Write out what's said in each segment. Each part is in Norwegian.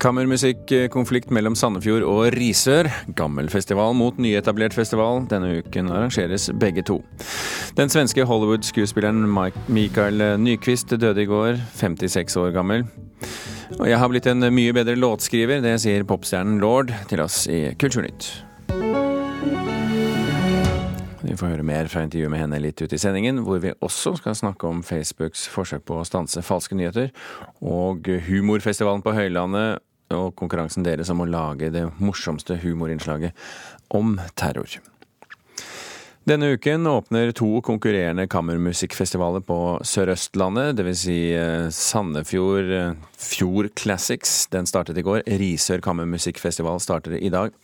Kammermusikkonflikt mellom Sandefjord og Risør. Gammel festival mot nyetablert festival. Denne uken arrangeres begge to. Den svenske Hollywood-skuespilleren Michael Nyquist døde i går, 56 år gammel. Og jeg har blitt en mye bedre låtskriver, det sier popstjernen Lord til oss i Kulturnytt. Vi får høre mer fra intervjuet med henne litt ut i sendingen, hvor vi også skal snakke om Facebooks forsøk på å stanse falske nyheter, og humorfestivalen på Høylandet og konkurransen deres om å lage det morsomste humorinnslaget om terror. Denne uken åpner to konkurrerende kammermusikkfestivaler på Sør-Østlandet, dvs. Si eh, Sandefjord eh, Fjord Classics. Den startet i går. Risør kammermusikkfestival starter i dag.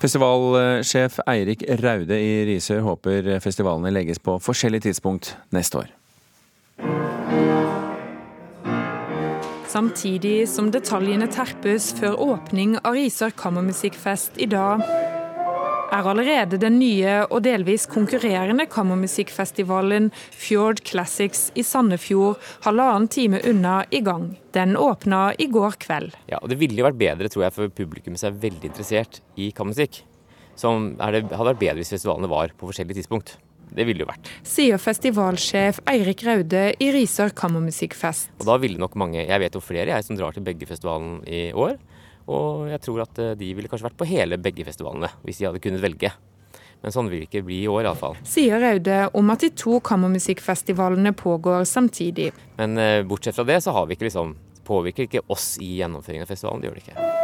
Festivalsjef Eirik Raude i Risør håper festivalene legges på forskjellig tidspunkt neste år. Samtidig som detaljene terpes før åpning av Risør kammermusikkfest i dag, er allerede den nye og delvis konkurrerende kammermusikkfestivalen Fjord Classics i Sandefjord halvannen time unna i gang. Den åpna i går kveld. Ja, og Det ville jo vært bedre tror jeg, for publikum som er veldig interessert i kammermusikk. Som det, hadde vært bedre hvis festivalene var på forskjellige tidspunkt. Det ville jo vært. Sier festivalsjef Eirik Raude i Risør kammermusikkfest. Og da ville nok mange, Jeg vet jo flere jeg som drar til begge festivalene i år. Og jeg tror at eh, de ville kanskje vært på hele begge festivalene, hvis de hadde kunnet velge. Men sånn vil det ikke bli i år, iallfall. Sier Raude om at de to kammermusikkfestivalene pågår samtidig. Men eh, bortsett fra det, så har vi ikke liksom Påvirker ikke oss i gjennomføringen av festivalen. Det gjør det ikke.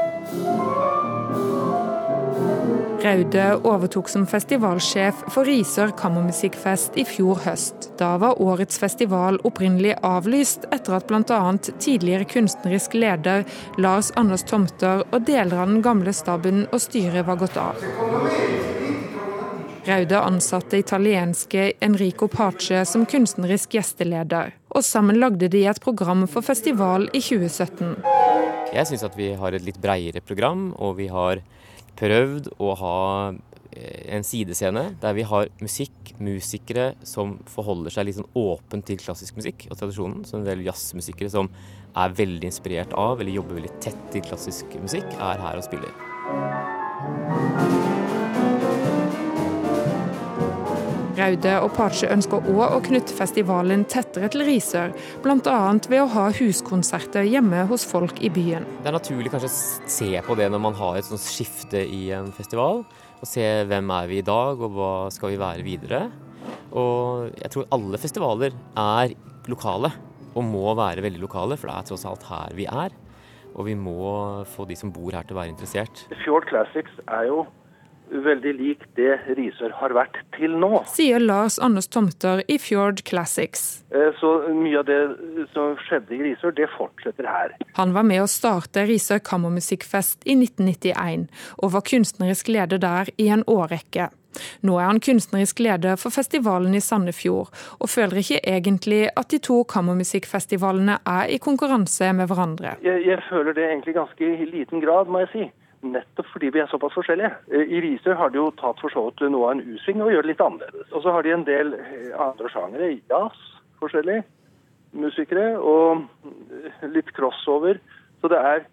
Raude overtok som festivalsjef for Risør kammermusikkfest i fjor høst. Da var årets festival opprinnelig avlyst, etter at bl.a. tidligere kunstnerisk leder Lars Anders Tomter og deler av den gamle staben og styret var gått av. Raude ansatte italienske Enrico Pace som kunstnerisk gjesteleder, og sammen lagde de et program for festival i 2017. Jeg syns at vi har et litt breiere program, og vi har prøvd å ha eh, en sidescene der vi har musikk, musikere som forholder seg litt sånn åpent til klassisk musikk og tradisjonen. Så en del jazzmusikere som er veldig inspirert av eller jobber veldig tett til klassisk musikk, er her og spiller. Raude og Pache ønsker òg å knytte festivalen tettere til Risør, bl.a. ved å ha huskonserter hjemme hos folk i byen. Det er naturlig kanskje å se på det når man har et sånt skifte i en festival. Og se hvem er vi i dag, og hva skal vi være videre. Og jeg tror alle festivaler er lokale, og må være veldig lokale, for det er tross alt her vi er. Og vi må få de som bor her til å være interessert. Fjord Classics er jo veldig lik det Risør har vært til nå. Sier Lars Anders Tomter i Fjord Classics. Eh, så mye av det som skjedde i Risør, det fortsetter her. Han var med å starte Risør kammermusikkfest i 1991, og var kunstnerisk leder der i en årrekke. Nå er han kunstnerisk leder for festivalen i Sandefjord, og føler ikke egentlig at de to kammermusikkfestivalene er i konkurranse med hverandre. Jeg, jeg føler det egentlig ganske i liten grad, må jeg si nettopp fordi vi er såpass forskjellige. Eh, I Risør har de jo tatt for så vidt noe av en U-sving og gjør det litt annerledes. Og så har de en del eh, andre sjangere. Jazz, forskjellig. musikere, og eh, litt crossover. Så det er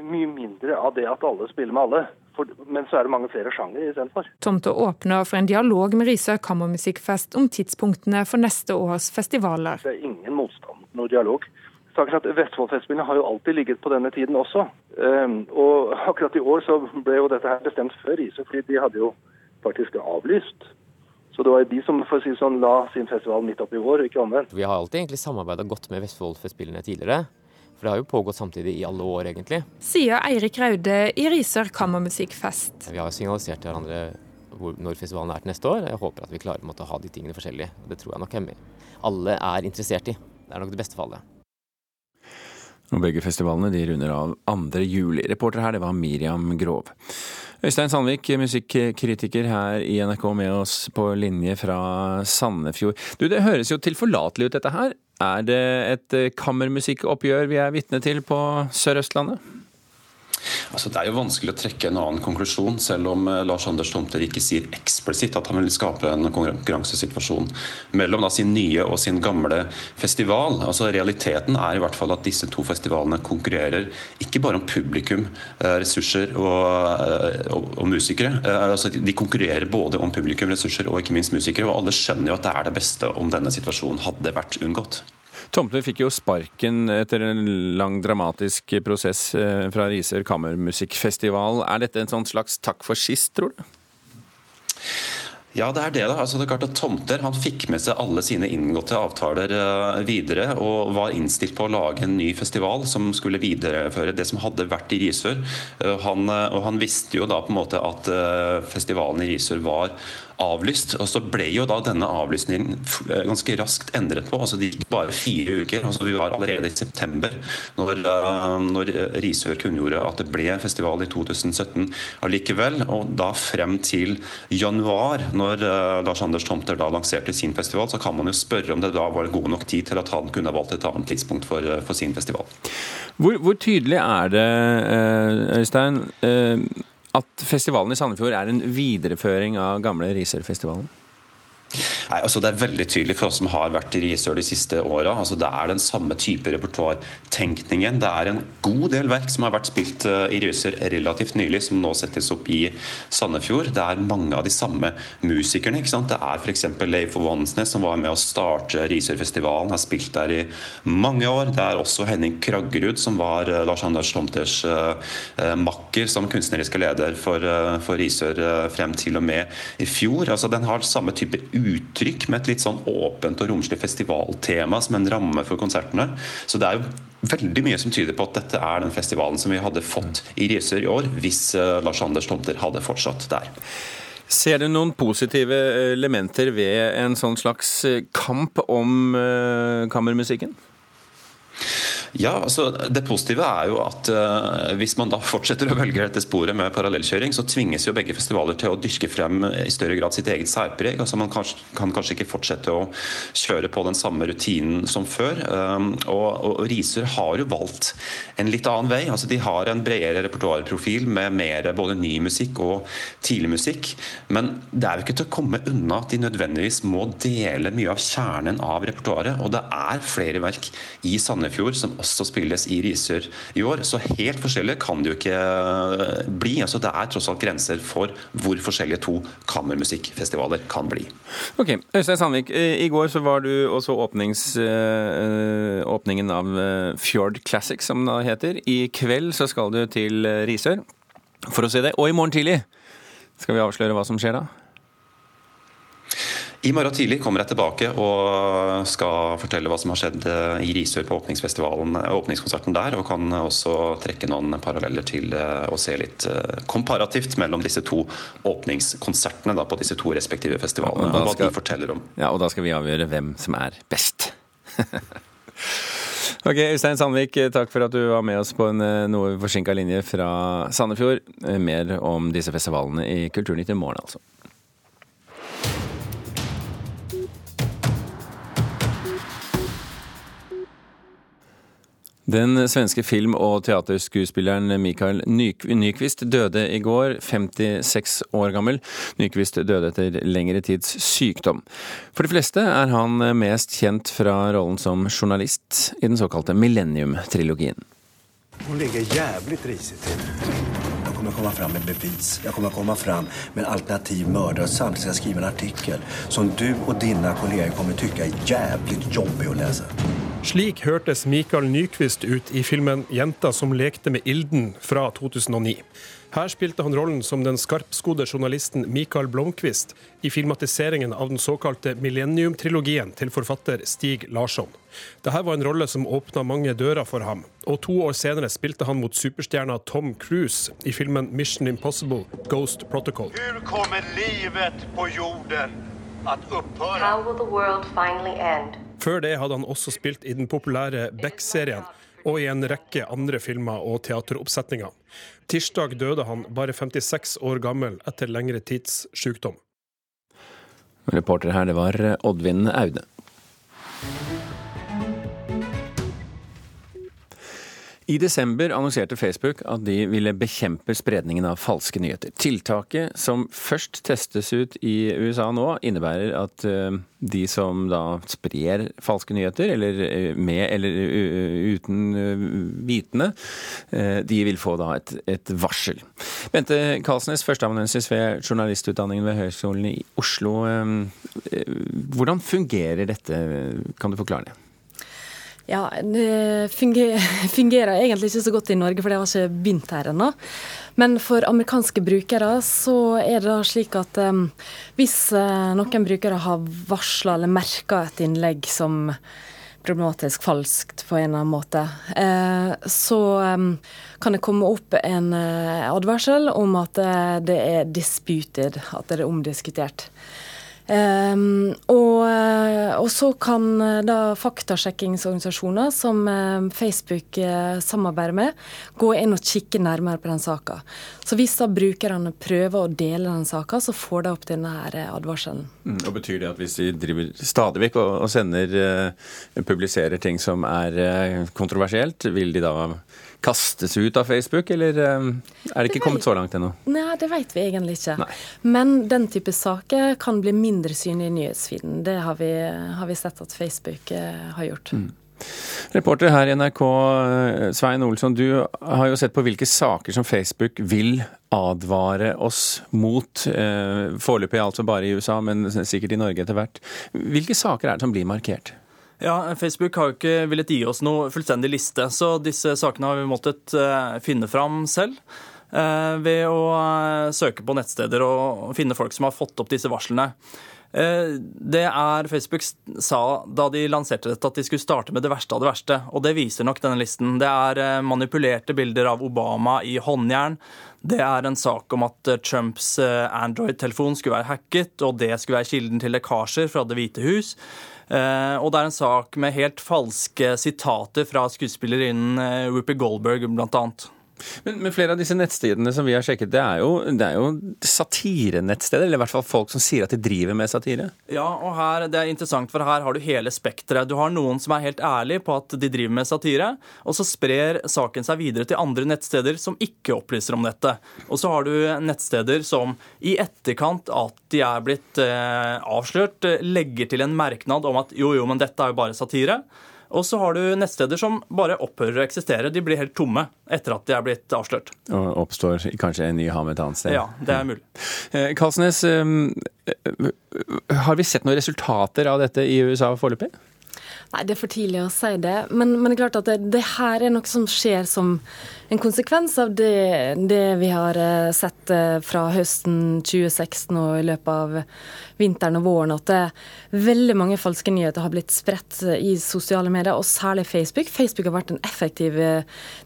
mye mindre av det at alle spiller med alle. For, men så er det mange flere sjangere istedenfor. Tomte åpner for en dialog med Risør kammermusikkfest om tidspunktene for neste års festivaler. Det er ingen motstand, noe dialog. Saken at Vestfoldfestspillene har jo alltid ligget på denne tiden også. Um, og akkurat i år så ble jo dette her bestemt før ISO, fordi de hadde jo faktisk avlyst. Så det var jo de som for å si sånn, la sin festival midt opp i år, ikke omvendt. Vi har alltid egentlig samarbeida godt med Vestfoldfestspillene tidligere. For det har jo pågått samtidig i alle år, egentlig. Sier Eirik Raude i Risør kammermusikkfest. Vi har signalisert til hverandre når festivalen er til neste år. Jeg håper at vi klarer å ha de tingene forskjellige. Det tror jeg nok alle er interessert i. Det er nok det beste for alle. Og begge festivalene de runder av 2. juli. Reporter her, det var Miriam Grov. Øystein Sandvik, musikkritiker her i NRK med oss på linje fra Sandefjord. Du, Det høres jo tilforlatelig ut dette her. Er det et kammermusikkoppgjør vi er vitne til på Sør-Østlandet? Altså, det er jo vanskelig å trekke en annen konklusjon, selv om uh, Lars Anders Tomter ikke sier eksplisitt at han vil skape en konkurransesituasjon mellom da, sin nye og sin gamle festival. Altså, realiteten er i hvert fall at disse to festivalene konkurrerer ikke bare om publikum, uh, ressurser og, uh, og, og musikere. Altså, de konkurrerer både om publikum, ressurser og ikke minst musikere, og alle skjønner jo at det er det beste om denne situasjonen hadde vært unngått. Tomter fikk jo sparken etter en lang dramatisk prosess eh, fra Risør kammermusikkfestival. Er dette en sånn slags takk for sist, tror du? Ja, det er det. da. Altså, det er klart at Tomter han fikk med seg alle sine inngåtte avtaler uh, videre, og var innstilt på å lage en ny festival som skulle videreføre det som hadde vært i Risør. Uh, han, han visste jo da på en måte at festivalen i Risør var avlyst. og Så ble jo da denne avlysningen eh, ganske raskt endret på. altså Det gikk bare fire uker. altså Vi var allerede i september når, eh, når Risør kunngjorde at det ble festival i 2017 allikevel. Og da frem til januar, når eh, Lars Anders Tomter da lanserte sin festival, så kan man jo spørre om det da var god nok tid til at han kunne valgt et annet tidspunkt for, for sin festival. Hvor, hvor, tydelig er det, Øystein, at festivalen i Sandefjord er en videreføring av gamle Risørfestivalen? Nei, altså Det er veldig tydelig for oss som har vært i Risør de siste åra. Altså det er den samme type repertoartenkningen. Det er en god del verk som har vært spilt eh, i Risør relativt nylig, som nå settes opp i Sandefjord. Det er mange av de samme musikerne. ikke sant? Det er f.eks. Leif Vansnes, som var med å starte Risørfestivalen, har spilt der i mange år. Det er også Henning Kraggerud, som var eh, Lars Anders Tomters uh, makker som kunstneriske leder for, for Risør frem til og med i fjor. Altså Den har samme type uttrykk med et litt sånn åpent og romslig festivaltema som en ramme for konsertene. Så det er jo veldig mye som tyder på at dette er den festivalen som vi hadde fått i Risør i år, hvis eh, Lars Anders Tomter hadde fortsatt der. Ser du noen positive elementer ved en sånn slags eh, kamp om kammermusikken? Ja, altså Det positive er jo at uh, hvis man da fortsetter å velge dette sporet med parallellkjøring, så tvinges jo begge festivaler til å dyrke frem i større grad sitt eget særpreg. Altså Man kan, kan kanskje ikke fortsette å kjøre på den samme rutinen som før. Um, og, og Risør har jo valgt en litt annen vei. altså De har en bredere repertoarprofil med mer både ny musikk og tidlig musikk. Men det er jo ikke til å komme unna at de nødvendigvis må dele mye av kjernen av repertoaret. Og det er flere verk i Sandefjord som også spilles i Risør i år. Så helt forskjellig kan det jo ikke eh, bli. altså Det er tross alt grenser for hvor forskjellige to kammermusikkfestivaler kan bli. Ok, Øystein Sandvik, i går så var du også åpnings, øh, åpningen av Fjord Classic, som det heter. I kveld så skal du til Risør for å se det. Og i morgen tidlig skal vi avsløre hva som skjer da? I morgen tidlig kommer jeg tilbake og skal fortelle hva som har skjedd eh, i Risør på åpningsfestivalen, eh, åpningskonserten der, og kan også trekke noen paralleller til eh, å se litt komparativt mellom disse to åpningskonsertene da, på disse to respektive festivalene, og, og hva de forteller om. Ja, og da skal vi avgjøre hvem som er best. Ok, Øystein Sandvik, takk for at du var med oss på en noe forsinka linje fra Sandefjord. Mer om disse festivalene i Kulturnytt i morgen, altså. Den svenske film- og teaterskuespilleren Mikael Nyquist døde i går, 56 år gammel. Nyquist døde etter lengre tids sykdom. For de fleste er han mest kjent fra rollen som journalist i den såkalte Millennium-trilogien. Hun ligger jævlig risig til. Kommer komme fram med bevis. Jeg kommer komme fram med en alternativ mörder samtidig ska jeg skrive en artikkel som du og dine kolleger kommer tykke er jævlig jobbig å lese. Slik hørtes Mikael Nyquist ut i filmen 'Jenta som lekte med ilden' fra 2009. Her spilte han rollen som den skarpskodde journalisten Mikael Blomkvist i filmatiseringen av den såkalte Millennium-trilogien til forfatter Stig Larsson. Dette var en rolle som åpna mange dører for ham, og to år senere spilte han mot superstjerna Tom Cruise i filmen Mission Impossible Ghost Protocol. Hvor kommer livet på jorden å opphøre? How will the world finally end? Før det hadde han også spilt i den populære Beck-serien og i en rekke andre filmer og teateroppsetninger. Tirsdag døde han bare 56 år gammel etter lengre tids sykdom. Reporter her, det var Oddvin Aune. I desember annonserte Facebook at de ville bekjempe spredningen av falske nyheter. Tiltaket, som først testes ut i USA nå, innebærer at eh, de som da sprer falske nyheter, eller eh, med eller uten eh, vitende, de vil få da et, et varsel. Bente Karlsnes, førsteamanuensis ved journalistutdanningen ved Høgskolen i Oslo. Hvordan fungerer dette, kan du forklare det? Ja, Det fungerer, egentlig ikke så godt i Norge, for det har ikke begynt her ennå. Men for amerikanske brukere så er det da slik at um, hvis uh, noen brukere har varsla eller merka et innlegg som problematisk falskt på en eller annen måte, så kan det komme opp en advarsel om at det er disputed, at det er omdiskutert. Um, og, eh, og, så kan eh, da faktasjekkingsorganisasjoner som um, Facebook samarbeider med, gå inn og kikke nærmere på den saka. Så hvis da brukerne prøver å dele den saka, så får de opp denne her advarselen. Mm, og Betyr det at hvis de driver stadig vekk og, og sender, publiserer ting som er kontroversielt, vil de da kastes ut av Facebook, eller eh, er det ikke det kommet så langt ennå? Nei, det vet vi egentlig ikke. Nei. Men den type saker kan bli mindre synlig i nyhetsfeeden. Det har vi, har vi, sett at Facebook eh, har gjort. Mm. Reporter her i NRK, eh, Svein Olsson, du har jo sett på hvilke saker som Facebook vil advare oss mot. Foreløpig altså bare i USA, men sikkert i Norge etter hvert. Hvilke saker er det som blir markert? Ja, Facebook har jo ikke villet gi oss noe fullstendig liste, så disse sakene har vi måttet uh, finne fram selv. Uh, ved å uh, søke på nettsteder og finne folk som har fått opp disse varslene. Det er Facebook sa da de lanserte dette, at de skulle starte med det verste av det verste. Og det viser nok denne listen. Det er manipulerte bilder av Obama i håndjern. Det er en sak om at Trumps Android-telefon skulle være hacket, og det skulle være kilden til lekkasjer fra Det hvite hus. Eh, og det er en sak med helt falske sitater fra skuespillerinnen eh, Goldberg, blant annet. Men, men, flere av disse nettstedene som vi har sjekket, det er jo, jo satirenettsteder? Eller i hvert fall folk som sier at de driver med satire? Ja, og her, det er interessant, for her har du hele spekteret. Du har noen som er helt ærlige på at de driver med satire, og så sprer saken seg videre til andre nettsteder som ikke opplyser om dette. Og så har du nettsteder som i etterkant at de er blitt eh, avslørt, legger til en merknad om at jo, jo, men dette er jo bare satire. Og så har du nettsteder som bare opphører å eksistere. De blir helt tomme etter at de er blitt avslørt. Og oppstår kanskje en ny ham et annet sted. Ja, det er mulig. Eh, Kalsnes, eh, har vi sett noen resultater av dette i USA foreløpig? Nei, Det er for tidlig å si det. Men, men det er klart at det, det, her er noe som skjer som en konsekvens av det, det vi har eh, sett eh, fra høsten 2016 og i løpet av vinteren og våren, at det, veldig mange falske nyheter har blitt spredt eh, i sosiale medier, og særlig Facebook. Facebook har vært en effektiv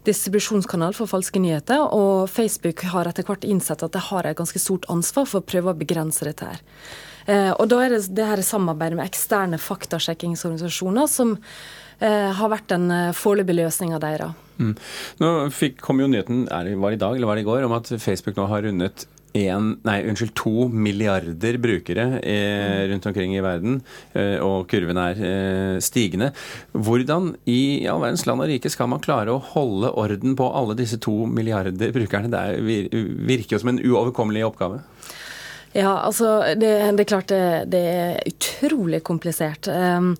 distribusjonskanal for falske nyheter, og Facebook har etter hvert innsett at det har et ganske stort ansvar for å prøve å begrense dette her. Eh, og da er det det her samarbeidet med eksterne faktasjekkingsorganisasjoner som eh, har vært den eh, foreløpige løsninga deres. Mm. Nå fikk, kom jo nyheten det, var i dag eller var det i går, om at Facebook nå har rundet en, nei, unnskyld, to milliarder brukere eh, rundt omkring i verden, og kurven er stigende. Hvordan i all verdens land og rike skal man klare å holde orden på alle disse to milliarder brukerne? Det er, virker jo som en uoverkommelig oppgave. Ja, altså det, det er klart det, det, er utrolig komplisert. Um,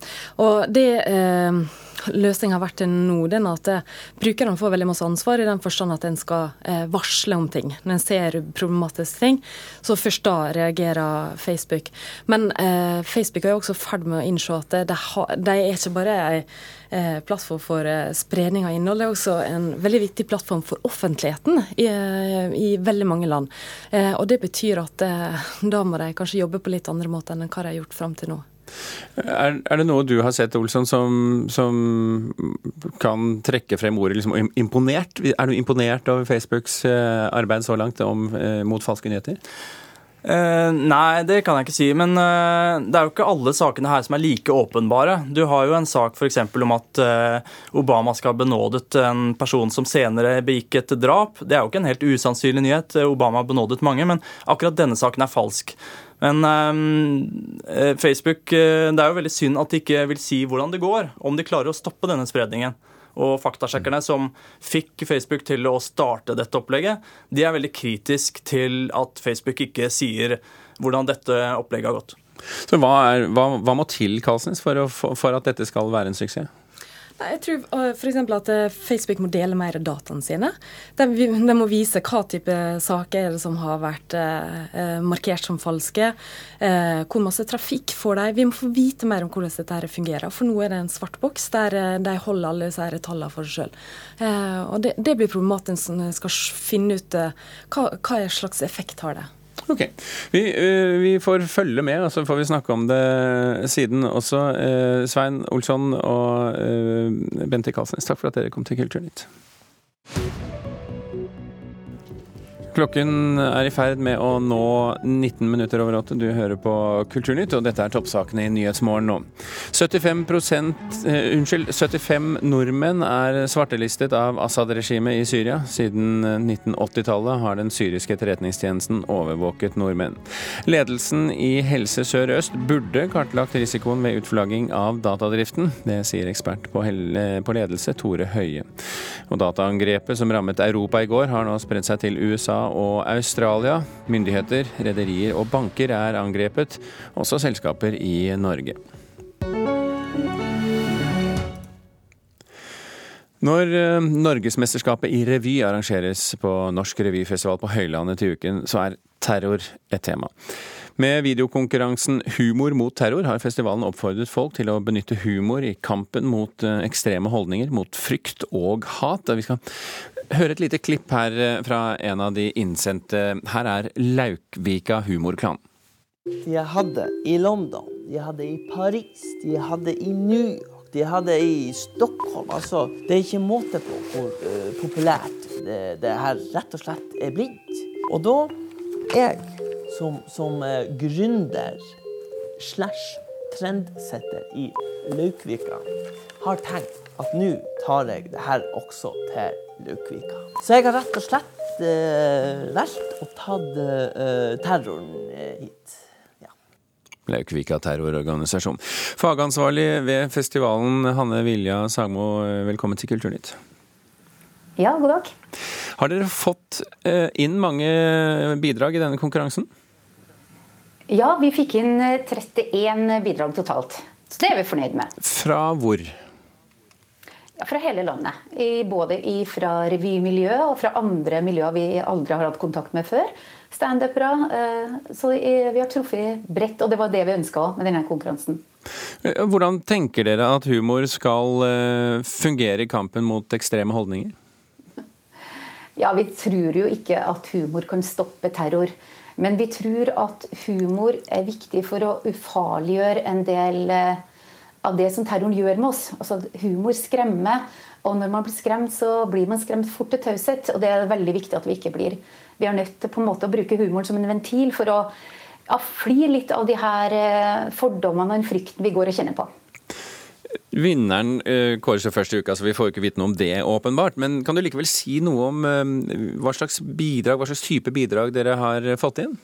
og det um, løsninga har vært til nå, den at uh, brukerne får veldig masse ansvar i den forstand at en skal uh, varsle om ting. Når en ser problematiske ting, så først da reagerer Facebook. Men eh, Facebook er jo også i ferd med å innse at de, er ikke bare ei Eh, plattform for eh, spredning av innhold. Det er også en veldig viktig plattform for offentligheten i, eh, i veldig mange land. Og det betyr at da må de kanskje jobbe på litt andre måter enn hva de har gjort fram til nå. Er, er, det noe du har sett, Olsson, som, som kan trekke frem ordet liksom, imponert? Er du imponert over Facebooks arbeid så langt om, mot falske nyheter? Uh, nei, det kan jeg ikke si. Men uh, det er jo ikke alle sakene her som er like åpenbare. Du har jo en sak f.eks. om at uh, Obama skal ha benådet en person som senere begikk et drap. Det er jo ikke en helt usannsynlig nyhet. Obama har benådet mange, men akkurat denne saken er falsk. Men Facebook Det er jo veldig synd at de ikke vil si hvordan det går, om de klarer å stoppe denne spredningen. Og faktasjekkerne som fikk Facebook til å starte dette opplegget, de er veldig kritisk til at Facebook ikke sier hvordan dette opplegget har gått. Så hva, er, hva, hva må til Karlsnes, for, for at dette skal være en suksess? Jeg tror uh, f.eks. at uh, Facebook må dele mer av dataene sine. De, de, må vise hva type saker som har vært eh, markert som falske. Hvor masse trafikk får de. Vi må få vite mer om hvordan dette fungerer. For nå er det en svart boks der de holder alle disse tallene for seg sjøl. Og det, det, blir problematisk når en skal finne ut hva, hva slags effekt har det. Ok. Vi, uh, vi, får følge med, og så får vi snakke om det siden også. Uh, Svein Olsson og uh, Bente Kalsnes, takk for at dere kom til Kulturnytt. Klokken er i ferd med å nå 19 minutter over åtte. Du hører på Kulturnytt, og dette er toppsakene i Nyhetsmorgen nå. 75, eh, unnskyld, 75 nordmenn er svartelistet av Assad-regimet i Syria. Siden 1980-tallet har den syriske etterretningstjenesten overvåket nordmenn. Ledelsen i Helse Sør-Øst burde kartlagt risikoen ved utflagging av datadriften. Det sier ekspert på, på ledelse Tore Høie. Og dataangrepet som rammet Europa i går, har nå spredt seg til USA og Australia. Myndigheter, rederier og banker er angrepet, også selskaper i Norge. Når eh, Norgesmesterskapet i revy arrangeres på Norsk revyfestival på Høylandet til uken, så er terror et tema. Med videokonkurransen Humor mot terror har festivalen oppfordret folk til å benytte humor i kampen mot eh, ekstreme holdninger, mot frykt og hat. Vi skal høre et lite klipp her eh, fra en av de innsendte. Her er Laukvika humorklan. De hadde i London, de hadde i Paris, de hadde i New York, de hadde i Stockholm. Altså, det er ikke måte på hvor uh, populært det, det her rett og slett er blitt. Og da jeg som, som uh, gründer slash trendsetter i Laukvika har tenkt at nå tar jeg det her også til Lukvika. Så jeg har rett og slett uh, valgt å ta uh, terroren hit. Ja. Laukvika terrororganisasjon. Fagansvarlig ved festivalen, Hanne Vilja Sagmo, velkommen til Kulturnytt. Ja, god dag. Har dere fått inn mange bidrag i denne konkurransen? Ja, vi fikk inn 31 eh, bidrag totalt. Så det er vi fornøyd med. Fra hvor? Fra hele landet. I, både fra revymiljøet og fra andre miljøer vi aldri har hatt kontakt med før. Standupere. Eh, så vi har truffet bredt, og det var det vi ønska med denne konkurransen. Eh, hvordan tenker dere at humor skal fungere i kampen mot ekstreme holdninger? Ja, Vi tror jo ikke at humor kan stoppe terror. Men vi tror at humor er viktig for å ufarliggjøre en del eh, av det som terroren gjør med oss. Altså, humor skremmer, og når man blir skremt, så blir man skremt fort til taushet. Og det er veldig viktig at vi ikke blir. Vi er nødt til på en måte å bruke humoren som en ventil for å ja, fly litt av de her eh, fordommene og den frykten vi går og kjenner på. Vinneren uh, kåres jo først i uka, så vi får ikke vite noe om det, åpenbart. Men kan du likevel si noe om uh, hva slags bidrag, hva slags type bidrag dere har fått inn?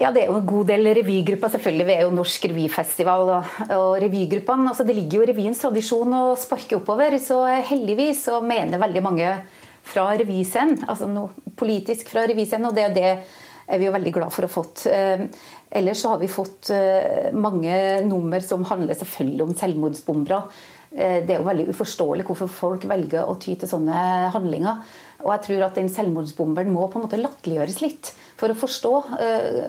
Ja, Det er jo en god del revygrupper. selvfølgelig. Vi er jo Norsk revyfestival. Og, og revygruppene, altså Det ligger jo i revyens tradisjon å sparke oppover. Så heldigvis så mener veldig mange fra revyscenen, altså noe politisk fra revyscenen, og det er det er vi jo veldig glad for å ha fått. Uh, Ellers så har vi fått eh, mange nummer som handler selvfølgelig om selvmordsbombere. Eh, det er jo veldig uforståelig hvorfor folk velger å ty til sånne handlinger. Og jeg tror at den selvmordsbomberen må på en måte latterliggjøres litt for å forstå uh,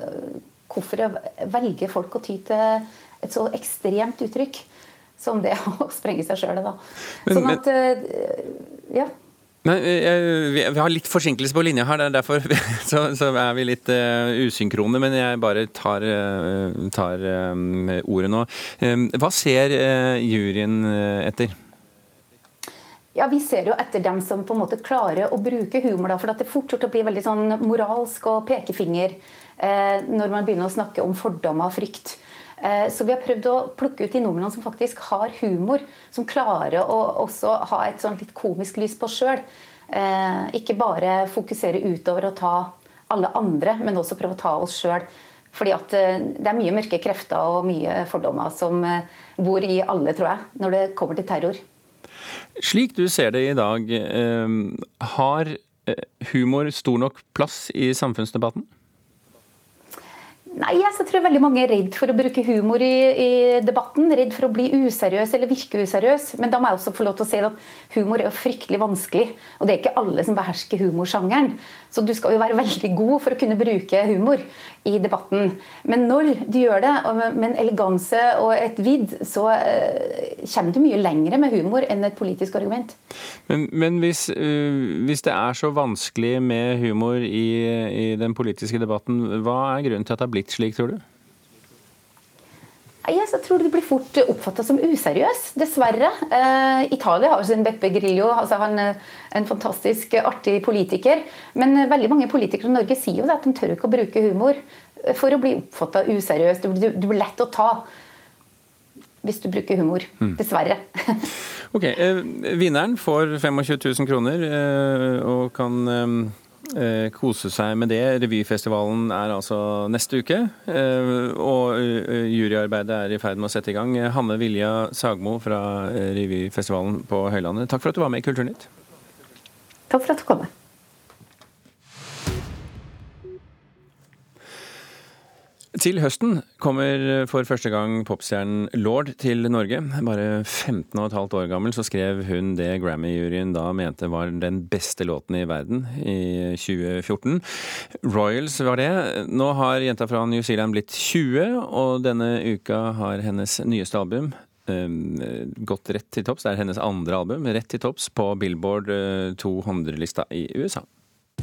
hvorfor velger folk å ty til et så ekstremt uttrykk som det å sprenge seg sjøl. Sånn at, uh, ja. Men eh, Vi har litt forsinkelse på linja her, derfor så, så er vi litt uh, usynkrone. Men jeg bare tar, uh, tar um, ordet nå. Um, hva ser uh, juryen etter? Ja, Vi ser jo etter dem som på en måte klarer å bruke humor. Da, for det er fort gjort å bli veldig sånn moralsk og pekefinger når man begynner å snakke om fordommer og frykt. Så vi har prøvd å plukke ut de nordmennene som faktisk har humor. Som klarer å også ha et sånn litt komisk lys på sjøl. Eh, ikke bare fokusere utover og ta alle andre, men også prøve å ta oss sjøl. Fordi at eh, det er mye mørke krefter og mye fordommer som eh, bor i alle, tror jeg, når det kommer til terror. Slik du ser det i dag, har humor stor nok plass i samfunnsdebatten? Nei, jeg tror veldig mange er redd for å bruke humor i, i, debatten. Redd for å bli useriøs eller virke useriøs. Men da må jeg også få lov til å si at humor er jo fryktelig vanskelig. Og det er ikke alle som behersker humorsjangeren. Så du skal jo være veldig god for å kunne bruke humor i debatten. Men når du gjør det med en eleganse og et vidd, så uh, kommer du mye lengre med humor enn et politisk argument. Men, men hvis, uh, hvis, det er så vanskelig med humor i, i den politiske debatten, hva er grunnen til at det har blitt slik, tror du? Yes, jeg tror det blir fort oppfatta som useriøs, dessverre. Eh, Italia har sin Beppe Grillo, altså han er en fantastisk artig politiker. Men veldig mange politikere i Norge sier jo at de tør ikke å bruke humor for å bli oppfatta useriøs. Du, du, du, blir lett å ta hvis du bruker humor. Mm. Dessverre. ok, eh, Vinneren får 25 000 kroner eh, og kan eh, Eh, kose seg med det. Revyfestivalen er altså neste uke, eh, og eh, juryarbeidet er i ferd med å sette i gang. Hanne Vilja Sagmo fra Revyfestivalen på Høylandet, takk for at du var med i Kulturnytt. Takk for at du kom. med. Til høsten kommer for første gang popstjernen Lord til Norge. Bare 15 15,5 år gammel så skrev hun det Grammy-juryen da mente var den beste låten i verden i 2014. Royals var det. Nå har jenta fra New Zealand blitt 20, og denne uka har hennes nyeste album um, gått rett til topps. Det er hennes andre album, rett til topps på Billboard 200-lista i USA.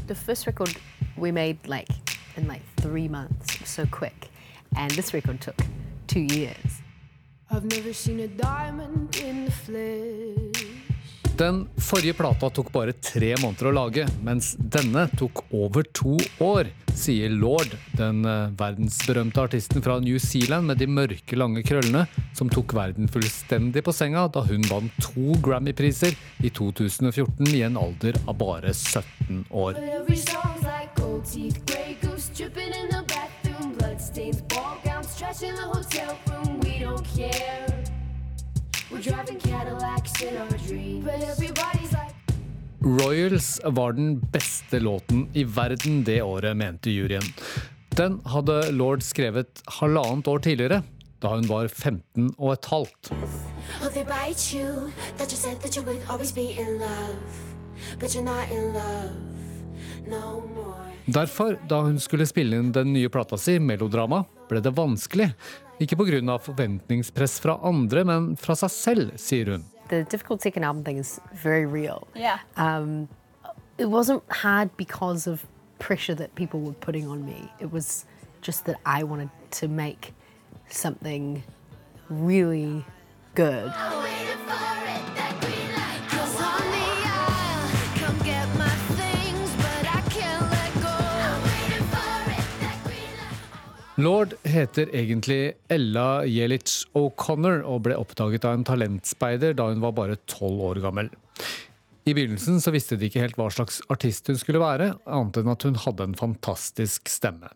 The first record we made like in like three months. So quick. And this record took two years. I've never seen a diamond in the flesh. Den forrige plata tok bare tre måneder å lage, mens denne tok over to år, sier Lord, den eh, verdensberømte artisten fra New Zealand med de mørke, lange krøllene, som tok verden fullstendig på senga da hun vant to Grammy-priser i 2014 i en alder av bare 17 år. Dripping in the bathroom, bloodstains, ball gowns, trash in the hotel room. We don't care. We're driving Cadillacs in our dreams. But everybody's like Royals var den beste låten i verden det året, mente juryen. Den hadde Lord skrevet halvannet år tidligere, da hun var 15 og et halvt. No Derfor, da hun skulle spille inn den nye plata si, 'Melodrama', ble det vanskelig. Ikke pga. forventningspress fra andre, men fra seg selv, sier hun. The difficult taking album thing is very real. Yeah. Um, it wasn't hard because of pressure that people were putting on me. It was just that I wanted to make something really good. Lord heter egentlig Ella Jelic O'Connor og ble oppdaget av en talentspeider da hun var bare tolv år gammel. I begynnelsen så visste de ikke helt hva slags artist hun skulle være, annet enn at hun hadde en fantastisk stemme.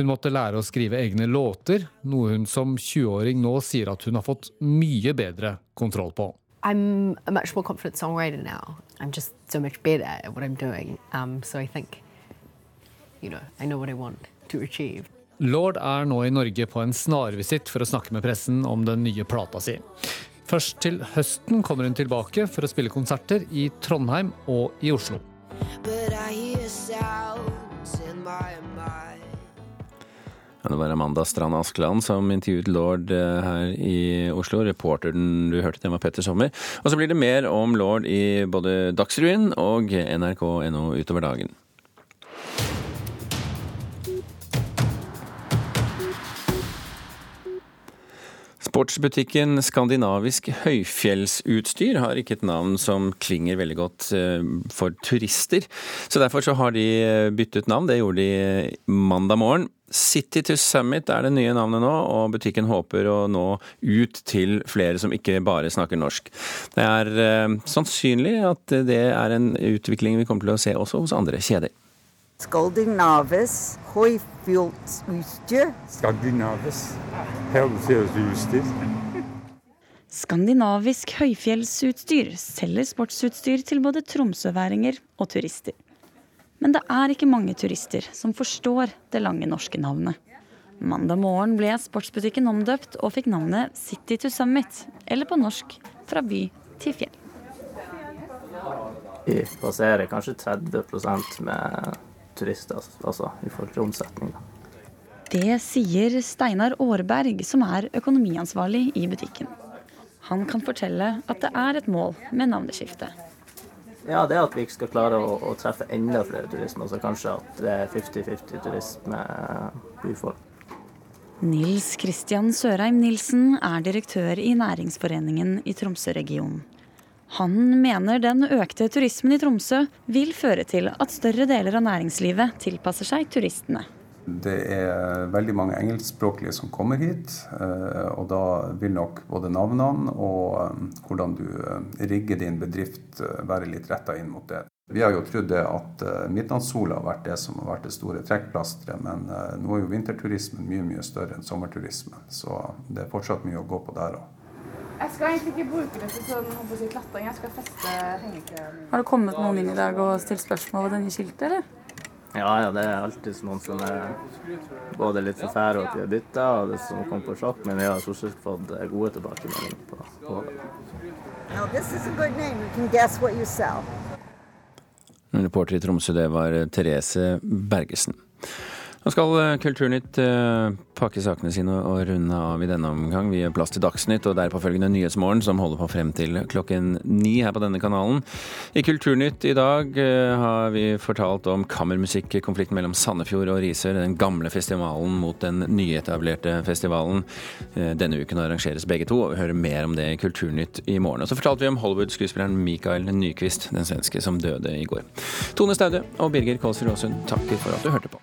Hun måtte lære å skrive egne låter, noe hun som 20-åring nå sier at hun har fått mye bedre kontroll på. I'm a much more confident songwriter now. I'm just so much better at what I'm doing. Um, so I think, you know, I know what I want to achieve. Lord er nå i Norge på en snarvisitt for å snakke med pressen om den nye plata si. Først til høsten kommer hun tilbake for å spille konserter i Trondheim og i Oslo. Ja, det var Amanda Strand Askeland som intervjuet Lord eh, her i Oslo. Reporteren du hørte, det var Petter Sommer. Og så blir det mer om Lord i både Dagsrevyen og nrk.no utover dagen. Sportsbutikken Skandinavisk høyfjellsutstyr har ikke et navn som klinger veldig godt eh, for turister. Så derfor så har de eh, byttet navn. Det gjorde de mandag morgen. City to Summit er det nye navnet nå, og butikken håper å nå ut til flere som ikke bare snakker norsk. Det er sannsynlig at det er en utvikling vi kommer til å se også hos andre kjeder. Skandinaves høyfjellsutstyr. Skandinavis høyfjellsutstyr. Skandinavisk høyfjellsutstyr selger sportsutstyr til både tromsøværinger og turister. Men det er ikke mange turister som forstår det lange norske navnet. Mandag morgen ble sportsbutikken omdøpt og fikk navnet City to Summit, eller på norsk Fra by til fjell. Vi passerer kanskje 30% med turister, altså i forhold til omsetning. Det sier Steinar Aarberg, som er økonomiansvarlig i butikken. Han kan fortelle at det er et mål med navneskiftet. Ja, det er at vi ikke skal klare å, å treffe enda flere turister, Så kanskje at det er 50-50 turisme byfolk. Nils Kristian Sørheim Nilsen er direktør i Næringsforeningen i Tromsø-regionen. Han mener den økte turismen i Tromsø vil føre til at større deler av næringslivet tilpasser seg turistene. Det er veldig mange engelskspråklige som kommer hit. Eh, og da vil nok både navnene og eh, hvordan du eh, rigger din bedrift være litt retta inn mot det. Vi har jo trodd at midnattssola har vært det som har vært det store trekkplasteret, men nå er jo vinterturismen mye mye større enn sommerturismen. Så det er fortsatt mye å gå på der òg. Jeg skal egentlig ikke bruke det til sånn klatring. Jeg skal feste hengekøyen. Har det kommet noen inn i dag og stilt spørsmål ved denne skiltet, eller? Ja, ja, det er alltid noen som er både litt forferda at de har bytta, og det som kom på sjokk, men vi har stort sett fått gode tilbakemeldinger på, på det. Now, this is a good name. You can guess what you sell. Reporter i Tromsø, det var Therese Bergesen. Nå skal eh, Kulturnytt eh, pakke sakene sine og runde av i denne omgang. Vi gir plass til Dagsnytt og derpåfølgende Nyhetsmorgen, som holder på frem til klokken ni her på denne kanalen. I Kulturnytt i dag eh, har vi fortalt om kammermusikkonflikten mellom Sandefjord og Risør, den gamle festivalen mot den nyetablerte festivalen. Denne uken arrangeres begge to, og vi hører mer om det i Kulturnytt i morgen. Og så fortalte vi om Hollywood-skuespilleren Mikael Nyquist, den svenske som døde i går. Tone Staude og Birger Kålsrud Aasund takker for at du hørte på.